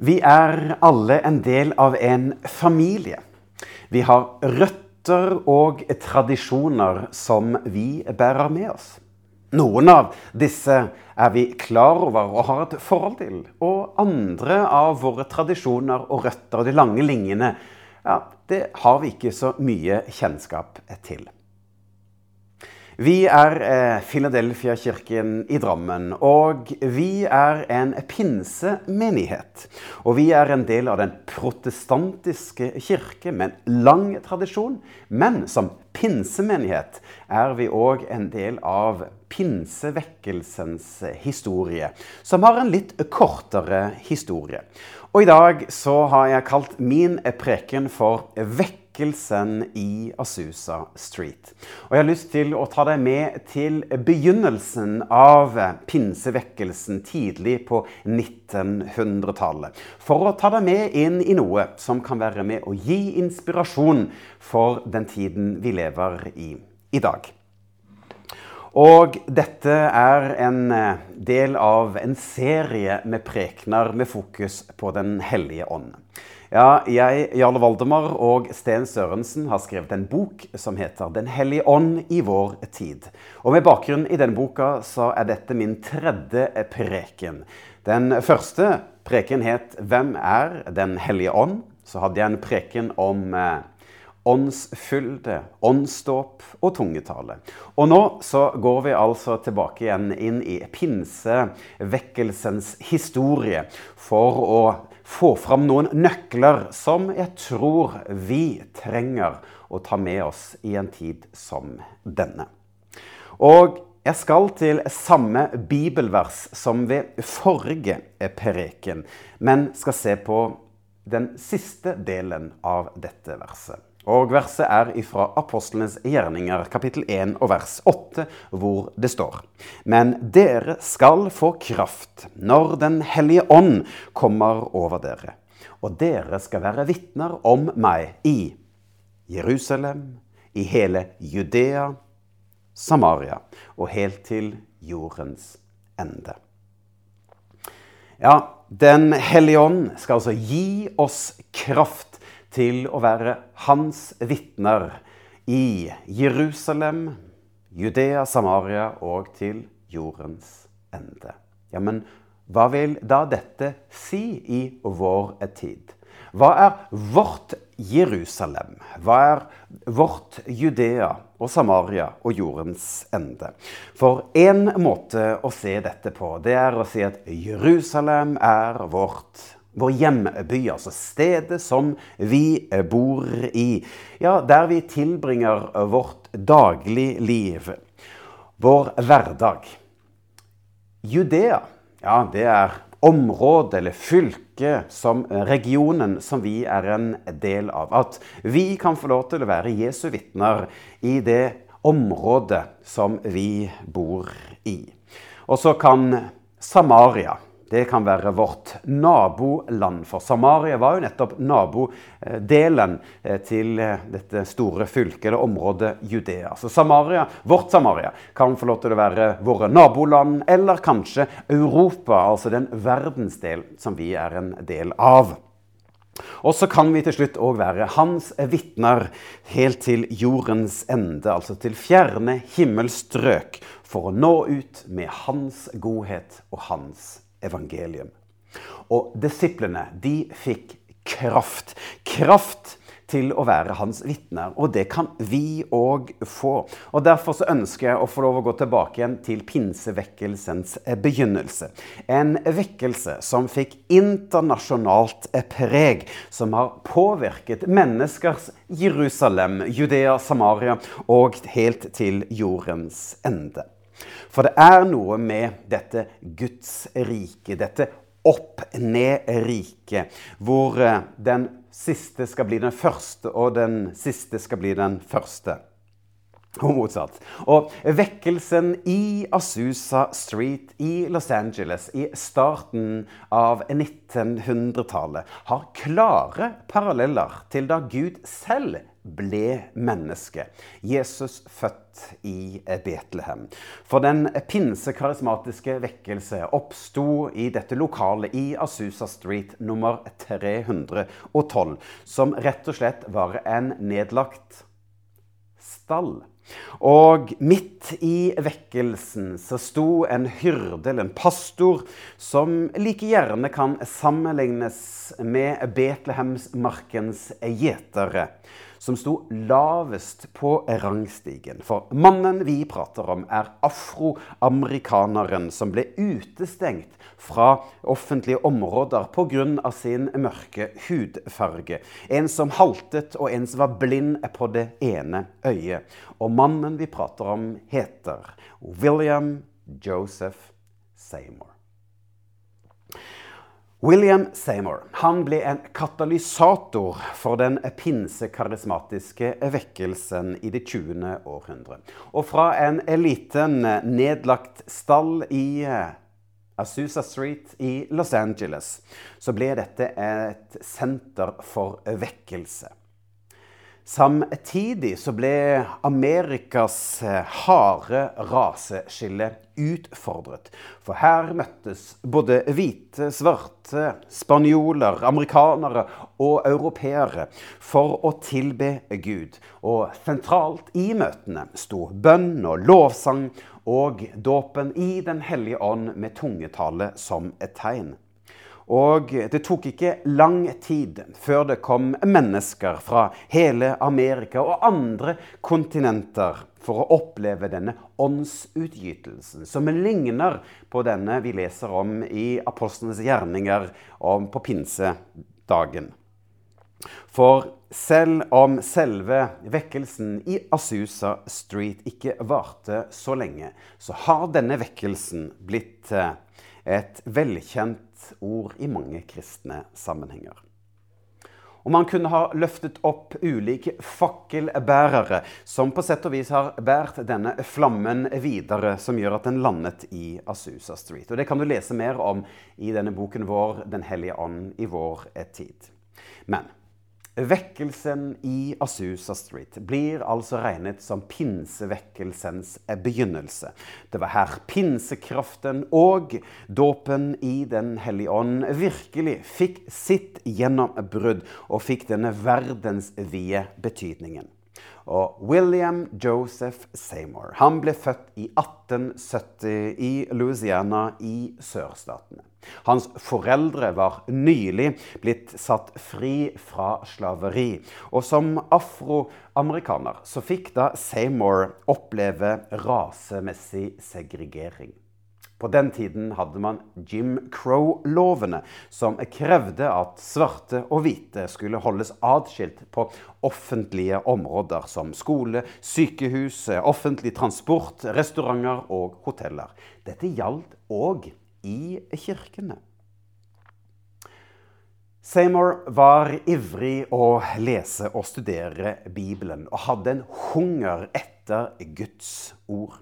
Vi er alle en del av en familie. Vi har røtter og tradisjoner som vi bærer med oss. Noen av disse er vi klar over og har et forhold til. Og andre av våre tradisjoner og røtter og de lange linjene, ja, det har vi ikke så mye kjennskap til. Vi er eh, Philadelphia-kirken i Drammen, og vi er en pinsemenighet. Og vi er en del av den protestantiske kirke med en lang tradisjon. Men som pinsemenighet er vi òg en del av pinsevekkelsens historie, som har en litt kortere historie. Og i dag så har jeg kalt min preken for 'Vekk vekkelsen i Asusa Street. Og jeg har lyst til å ta deg med til begynnelsen av pinsevekkelsen tidlig på 1900-tallet. For å ta deg med inn i noe som kan være med å gi inspirasjon for den tiden vi lever i i dag. Og dette er en del av en serie med prekener med fokus på Den hellige ånd. Ja, jeg, Jarle Valdemar og Sten Sørensen har skrevet en bok som heter 'Den hellige ånd i vår tid'. Og Med bakgrunn i denne boka så er dette min tredje preken. Den første preken het 'Hvem er Den hellige ånd?' Så hadde jeg en preken om eh, åndsfylde, åndsdåp og tungetale. Og nå så går vi altså tilbake igjen inn i pinsevekkelsens historie for å få fram noen nøkler som jeg tror vi trenger å ta med oss i en tid som denne. Og jeg skal til samme bibelvers som ved forrige preken, men skal se på den siste delen av dette verset. Og verset er ifra Apostlenes gjerninger, kapittel 1 og vers 8, hvor det står Men dere skal få kraft når Den hellige ånd kommer over dere. Og dere skal være vitner om meg i Jerusalem, i hele Judea, Samaria og helt til jordens ende. Ja, Den hellige ånd skal altså gi oss kraft til å være hans vitner i Jerusalem, Judea, Samaria og til jordens ende. Ja, men hva vil da dette si i vår tid? Hva er vårt Jerusalem? Hva er vårt Judea og Samaria og jordens ende? For én måte å se dette på, det er å si at Jerusalem er vårt vår hjemby, altså stedet som vi bor i. Ja, der vi tilbringer vårt dagligliv. Vår hverdag. Judea, ja, det er området eller fylket, som regionen som vi er en del av. At vi kan få lov til å være Jesu vitner i det området som vi bor i. Og så kan Samaria det kan være vårt naboland. For Samaria var jo nettopp nabodelen eh, til eh, dette store fylket eller området Judea. Så Samaria, vårt Samaria kan få lov til å være våre naboland, eller kanskje Europa, altså den verdensdel som vi er en del av. Og så kan vi til slutt òg være hans vitner helt til jordens ende, altså til fjerne himmelstrøk, for å nå ut med hans godhet og hans evangelium. Og disiplene de fikk kraft. Kraft til å være hans vitner. Og det kan vi òg få. Og Derfor så ønsker jeg å få lov å gå tilbake igjen til pinsevekkelsens begynnelse. En vekkelse som fikk internasjonalt preg, som har påvirket menneskers Jerusalem, Judea, Samaria og helt til jordens ende. For det er noe med dette Guds rike, dette opp-ned-riket, hvor eh, den siste skal bli den første, og den siste skal bli den første. Og motsatt. Og vekkelsen i Asusa Street i Los Angeles i starten av 1900-tallet har klare paralleller til da Gud selv ble menneske. Jesus født i Betlehem. For den pinsekarismatiske vekkelse oppsto i dette lokalet i Asusa Street nummer 312, som rett og slett var en nedlagt stall. Og midt i vekkelsen så sto en hyrde, eller en pastor, som like gjerne kan sammenlignes med Betlehemsmarkens gjetere som sto lavest på rangstigen. For mannen vi prater om, er afroamerikaneren som ble utestengt fra offentlige områder pga. sin mørke hudfarge. En som haltet, og en som var blind på det ene øyet. Og mannen vi prater om, heter William Joseph Seymour. William Seymour ble en katalysator for den pinsekarismatiske vekkelsen i det 20. århundre. Og fra en liten nedlagt stall i eh, Azusa Street i Los Angeles så ble dette et senter for vekkelse. Samtidig så ble Amerikas eh, harde raseskille utfordret. For her møttes både hvite, svarte, spanjoler, amerikanere og europeere for å tilbe Gud. Og sentralt i møtene sto bønn og lovsang og dåpen i Den hellige ånd med tungetale som et tegn. Og det tok ikke lang tid før det kom mennesker fra hele Amerika og andre kontinenter for å oppleve denne åndsutgytelsen, som ligner på denne vi leser om i apostlenes gjerninger på pinsedagen. For selv om selve vekkelsen i Asusa Street ikke varte så lenge, så har denne vekkelsen blitt eh, et velkjent ord i mange kristne sammenhenger. Og man kunne ha løftet opp ulike fakkelbærere som på sett og vis har båret denne flammen videre, som gjør at den landet i Asusa Street. Og Det kan du lese mer om i denne boken vår 'Den hellige ånd i vår tid'. Men Vekkelsen i Asusa Street blir altså regnet som pinsevekkelsens begynnelse. Det var her pinsekraften og dåpen i Den hellige ånd virkelig fikk sitt gjennombrudd og fikk denne verdensvide betydningen. Og William Joseph Seymour han ble født i 1870 i Louisiana i sørstatene. Hans foreldre var nylig blitt satt fri fra slaveri. Og som afroamerikaner så fikk da Seymour oppleve rasemessig segregering. På den tiden hadde man Jim Crow-lovene, som krevde at svarte og hvite skulle holdes atskilt på offentlige områder som skole, sykehus, offentlig transport, restauranter og hoteller. Dette gjaldt òg i kirkene. Seymour var ivrig å lese og studere Bibelen og hadde en hunger etter Guds ord.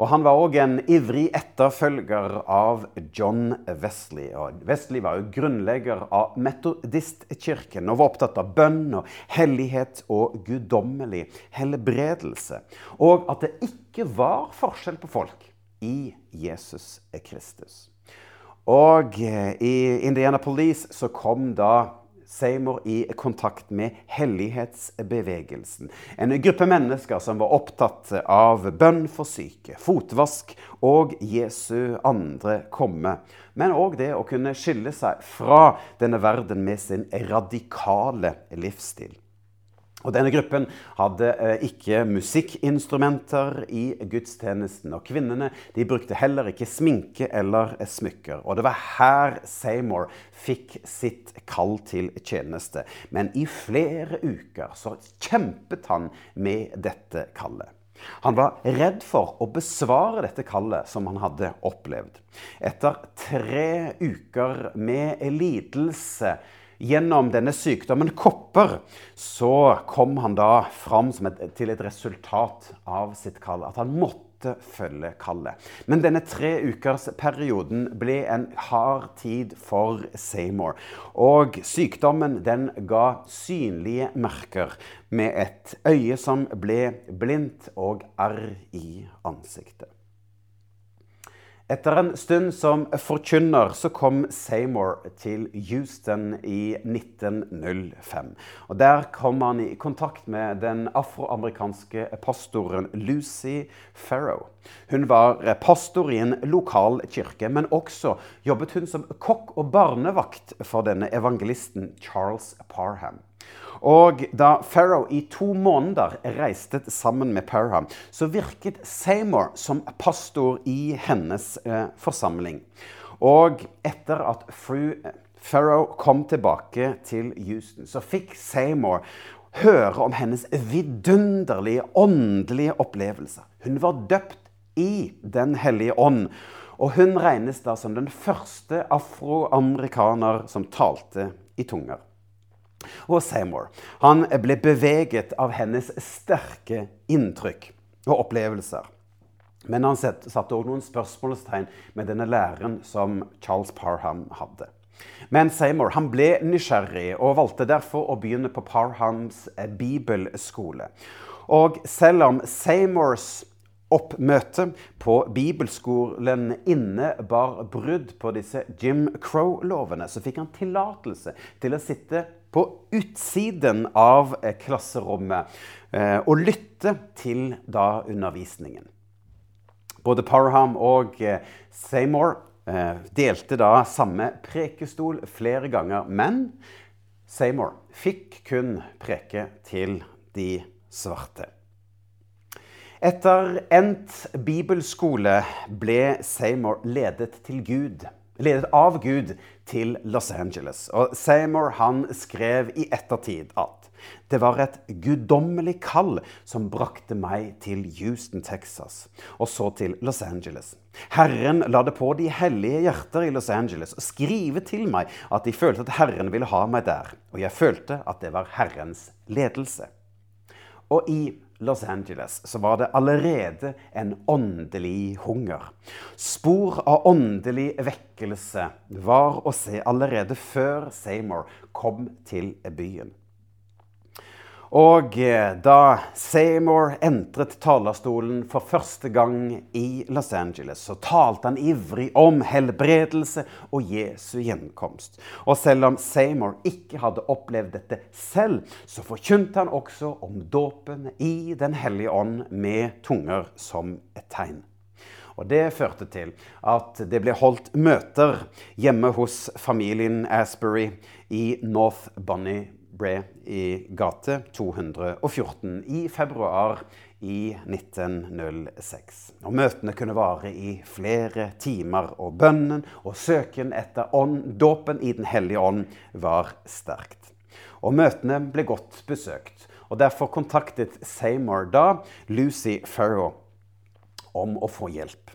Og han var òg en ivrig etterfølger av John Wesley. Og Wesley var jo grunnlegger av metodistkirken og var opptatt av bønn og hellighet og guddommelig helbredelse. Og at det ikke var forskjell på folk i Jesus Kristus. Og i i Indianapolis så kom da Seymour i kontakt med hellighetsbevegelsen. En gruppe mennesker som var opptatt av bønn for syke, fotvask og Jesu andre komme. Men òg det å kunne skille seg fra denne verden med sin radikale livsstil. Og Denne gruppen hadde eh, ikke musikkinstrumenter i gudstjenesten. Og kvinnene de brukte heller ikke sminke eller smykker. Og det var her Seymour fikk sitt kall til tjeneste. Men i flere uker så kjempet han med dette kallet. Han var redd for å besvare dette kallet som han hadde opplevd. Etter tre uker med lidelse gjennom denne sykdommen kopper, så kom han da fram et, til et resultat av sitt kall. At han måtte følge kallet. Men denne tre ukers perioden ble en hard tid for Seymour. Og sykdommen den ga synlige merker med et øye som ble blindt og arr i ansiktet. Etter en stund som forkynner så kom Seymour til Houston i 1905. Og Der kom han i kontakt med den afroamerikanske pastoren Lucy Farrow. Hun var pastor i en lokal kirke, men også jobbet hun som kokk og barnevakt for denne evangelisten Charles Parham. Og da Farrow i to måneder reiste sammen med Parham, så virket Seymour som pastor i hennes eh, forsamling. Og etter at fru Farrow kom tilbake til Houston, så fikk Seymour høre om hennes vidunderlige åndelige opplevelser. Hun var døpt i Den hellige ånd. Og hun regnes da som den første afroamerikaner som talte i tunger. Og Seymour han ble beveget av hennes sterke inntrykk og opplevelser. Men han satte òg noen spørsmålstegn med denne læren som Charles Parham hadde. Men Seymour han ble nysgjerrig og valgte derfor å begynne på Parhams eh, bibelskole. Og selv om Seymours oppmøte på bibelskolen innebar brudd på disse Jim Crow-lovene, så fikk han tillatelse til å sitte på utsiden av eh, klasserommet eh, og lytte til da undervisningen. Både Parham og eh, Seymour delte da samme prekestol flere ganger, men Seymour fikk kun preke til de svarte. Etter endt bibelskole ble Seymour ledet Gud ledet av Gud til Los Angeles. Og Seymour han skrev i ettertid at det var et guddommelig kall som brakte meg til Houston, Texas, og så til Los Angeles. Herren la det på de hellige hjerter i Los Angeles å skrive til meg at de følte at Herren ville ha meg der, og jeg følte at det var Herrens ledelse. Og i Los Angeles så var det allerede en åndelig hunger. Spor av åndelig vekkelse var å se allerede før Seymour kom til byen. Og eh, da Seymour entret talerstolen for første gang i Los Angeles, så talte han ivrig om helbredelse og Jesu gjenkomst. Og selv om Seymour ikke hadde opplevd dette selv, så forkynte han også om dåpen i Den hellige ånd med tunger som et tegn. Og Det førte til at det ble holdt møter hjemme hos familien Asbury i North Bunny ble i gate 214 i februar i 1906. Og Møtene kunne vare i flere timer, og bønnen og søken etter ånd, dåpen i Den hellige ånd var sterkt. Og Møtene ble godt besøkt. og Derfor kontaktet Seymour da Lucy Farrow om å få hjelp.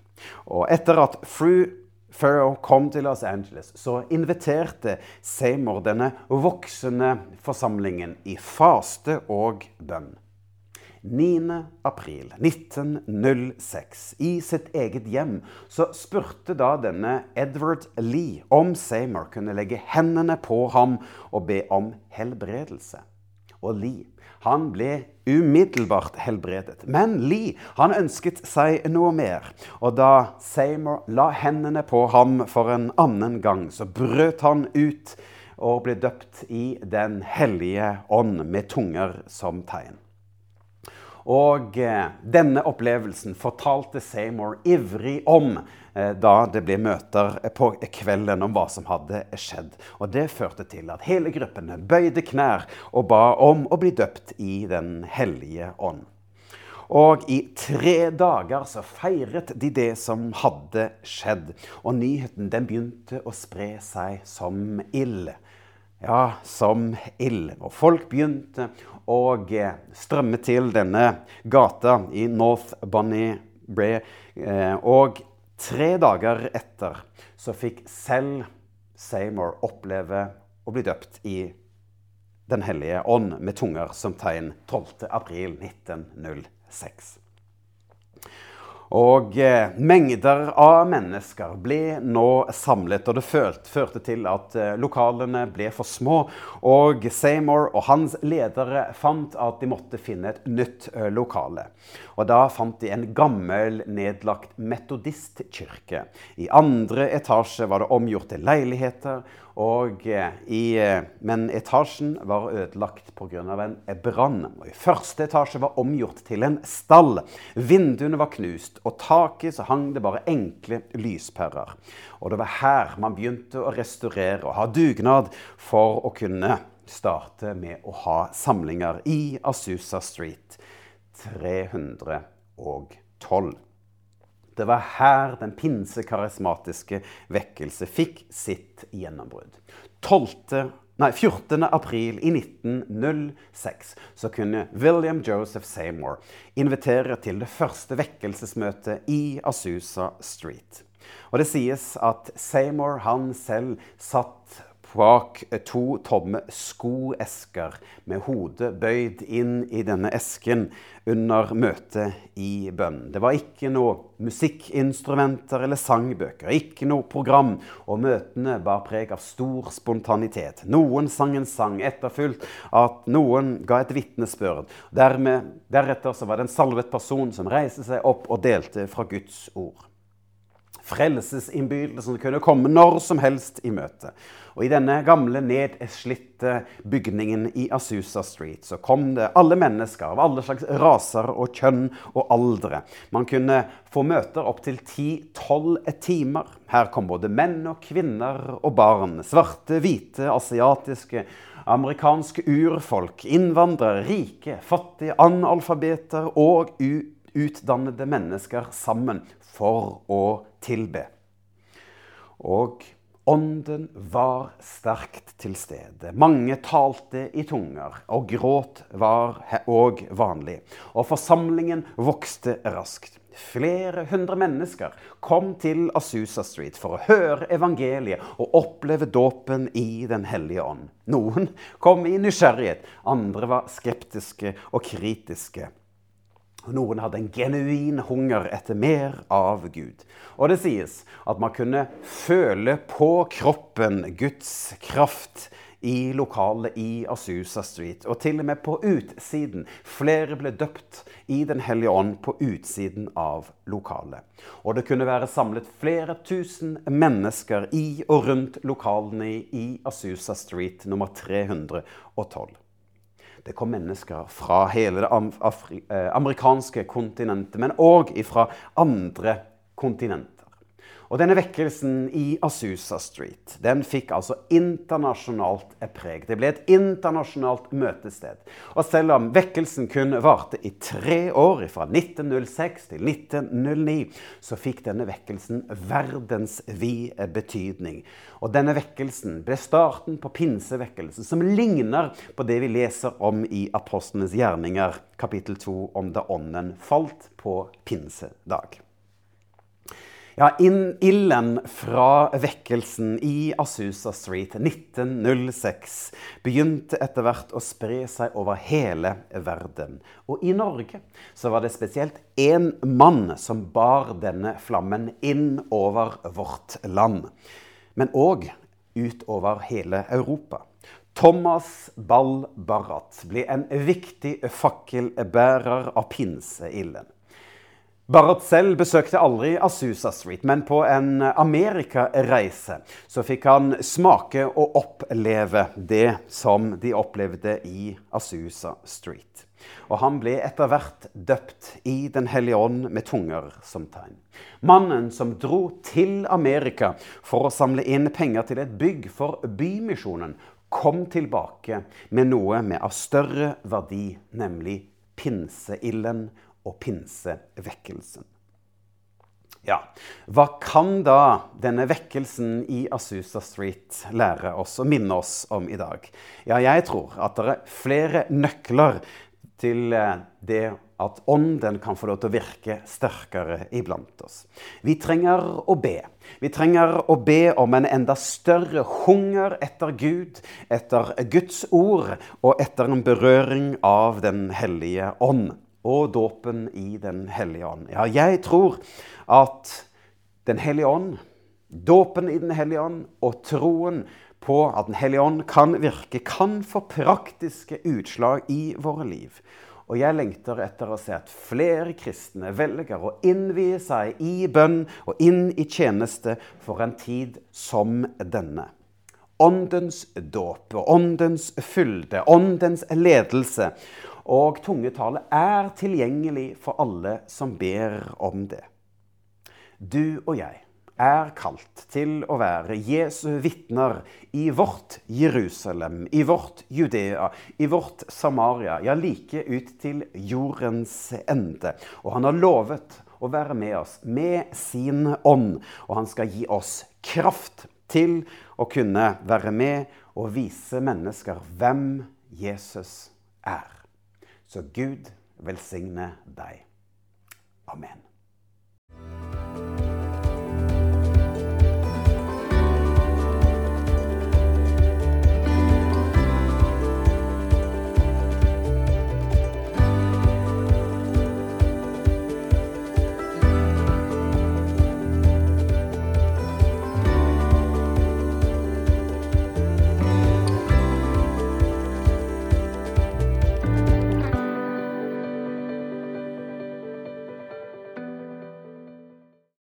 Og etter at fru Farrow kom til Los Angeles, så inviterte Seymour denne voksende forsamlingen i faste og bønn. 9. april 1906, i sitt eget hjem, så spurte da denne Edward Lee om Seymour kunne legge hendene på ham og be om helbredelse. Og Lee han ble umiddelbart helbredet. Men Lee han ønsket seg noe mer. Og da Seymour la hendene på ham for en annen gang, så brøt han ut og ble døpt i Den hellige ånd med tunger som tegn. Og eh, denne opplevelsen fortalte Seymour ivrig om eh, da det ble møter på kvelden om hva som hadde skjedd. Og det førte til at hele gruppen bøyde knær og ba om å bli døpt i Den hellige ånd. Og i tre dager så feiret de det som hadde skjedd. Og nyheten den begynte å spre seg som ild. Ja, som ild. Og folk begynte og eh, strømme til denne gata i North Bunny Bray. Eh, og tre dager etter så fikk selv Seymour oppleve å bli døpt i Den hellige ånd med tunger som tegn 12.4.1906. Og eh, mengder av mennesker ble nå samlet, og det førte, til at eh, lokalene ble for små. Og Seymour og hans ledere fant at de måtte finne et nytt eh, lokale. Og da fant de en gammel, nedlagt metodistkirke. I andre etasje var det omgjort til leiligheter. Og eh, i, eh, men etasjen var ødelagt pga. en brann. Første etasje var omgjort til en stall. Vinduene var knust, og taket så hang det bare enkle lyspærer. Og det var her man begynte å restaurere og ha dugnad for å kunne starte med å ha samlinger i Asusa Street 312. Det var her den pinsekarismatiske vekkelse fikk sitt gjennombrudd. 12. Nei, 14. april i 1906 så kunne William Joseph Seymour invitere til det første vekkelsesmøtet i Asusa Street. Og det sies at Seymour han selv satt bak to tomme skoesker med hodet bøyd inn i denne esken under møtet i bønn. Det var ikke noe musikkinstrumenter eller sangbøker, ikke noe program, og møtene bar preg av stor spontanitet. Noen sang en sang, etterfulgt at noen ga et vitnesbyrd. Deretter var det en salvet person som reiste seg opp og delte fra Guds ord. Frelsesinnbydelsen kunne komme når som helst i møte. Og I denne gamle, nedslitte bygningen i Asusa Street så kom det alle mennesker av alle slags raser og kjønn og aldre. Man kunne få møter opptil 10-12 timer. Her kom både menn og kvinner og barn. Svarte, hvite, asiatiske, amerikanske urfolk, innvandrere, rike, fattige, analfabeter og utdannede mennesker sammen for å tilbe. Og ånden var sterkt til stede. Mange talte i tunger, og gråt var òg vanlig. Og forsamlingen vokste raskt. Flere hundre mennesker kom til Asusa Street for å høre evangeliet og oppleve dåpen i Den hellige ånd. Noen kom i nysgjerrighet, andre var skeptiske og kritiske. Noen hadde en genuin hunger etter mer av Gud. Og det sies at man kunne føle på kroppen Guds kraft i lokalet i Asusa Street, og til og med på utsiden. Flere ble døpt i Den hellige ånd på utsiden av lokalet. Og det kunne være samlet flere tusen mennesker i og rundt lokalene i Asusa Street nummer 312. Det kom mennesker fra hele det eh, amerikanske kontinentet, men òg fra andre kontinenter. Og denne vekkelsen i Asusa Street den fikk altså internasjonalt preg. Det ble et internasjonalt møtested. Og selv om vekkelsen kun varte i tre år, fra 1906 til 1909, så fikk denne vekkelsen verdensvid betydning. Og denne vekkelsen ble starten på pinsevekkelsen, som ligner på det vi leser om i Apostlenes gjerninger, kapittel 2, om da ånden falt på pinsedag. Ja, Ilden fra vekkelsen i Asusa Street 1906 begynte etter hvert å spre seg over hele verden. Og i Norge så var det spesielt én mann som bar denne flammen inn over vårt land. Men òg utover hele Europa. Thomas Ball Barrat ble en viktig fakkelbærer av pinseilden. Barrat selv besøkte aldri Asusa Street, men på en amerikareise så fikk han smake og oppleve det som de opplevde i Asusa Street. Og han ble etter hvert døpt i Den hellige ånd med tunger som tegn. Mannen som dro til Amerika for å samle inn penger til et bygg for Bymisjonen, kom tilbake med noe med av større verdi, nemlig pinseilden og pinsevekkelsen. Ja, Hva kan da denne vekkelsen i Asusa Street lære oss og minne oss om i dag? Ja, jeg tror at det er flere nøkler til eh, det at ånden kan få lov til å virke sterkere iblant oss. Vi trenger å be. Vi trenger å be om en enda større hunger etter Gud, etter Guds ord og etter en berøring av Den hellige ånd. Og dåpen i Den hellige ånd. Ja, jeg tror at Den hellige ånd, dåpen i Den hellige ånd og troen på at Den hellige ånd kan virke, kan få praktiske utslag i våre liv. Og jeg lengter etter å se at flere kristne velger å innvie seg i bønn og inn i tjeneste for en tid som denne. Åndens dåp åndens fylde, åndens ledelse og tungetale er tilgjengelig for alle som ber om det. Du og jeg er kalt til å være Jesu vitner i vårt Jerusalem, i vårt Judea, i vårt Samaria, ja, like ut til jordens ende. Og han har lovet å være med oss med sin ånd, og han skal gi oss kraft til å kunne være med og vise mennesker hvem Jesus er. Så Gud velsigne deg. Amen.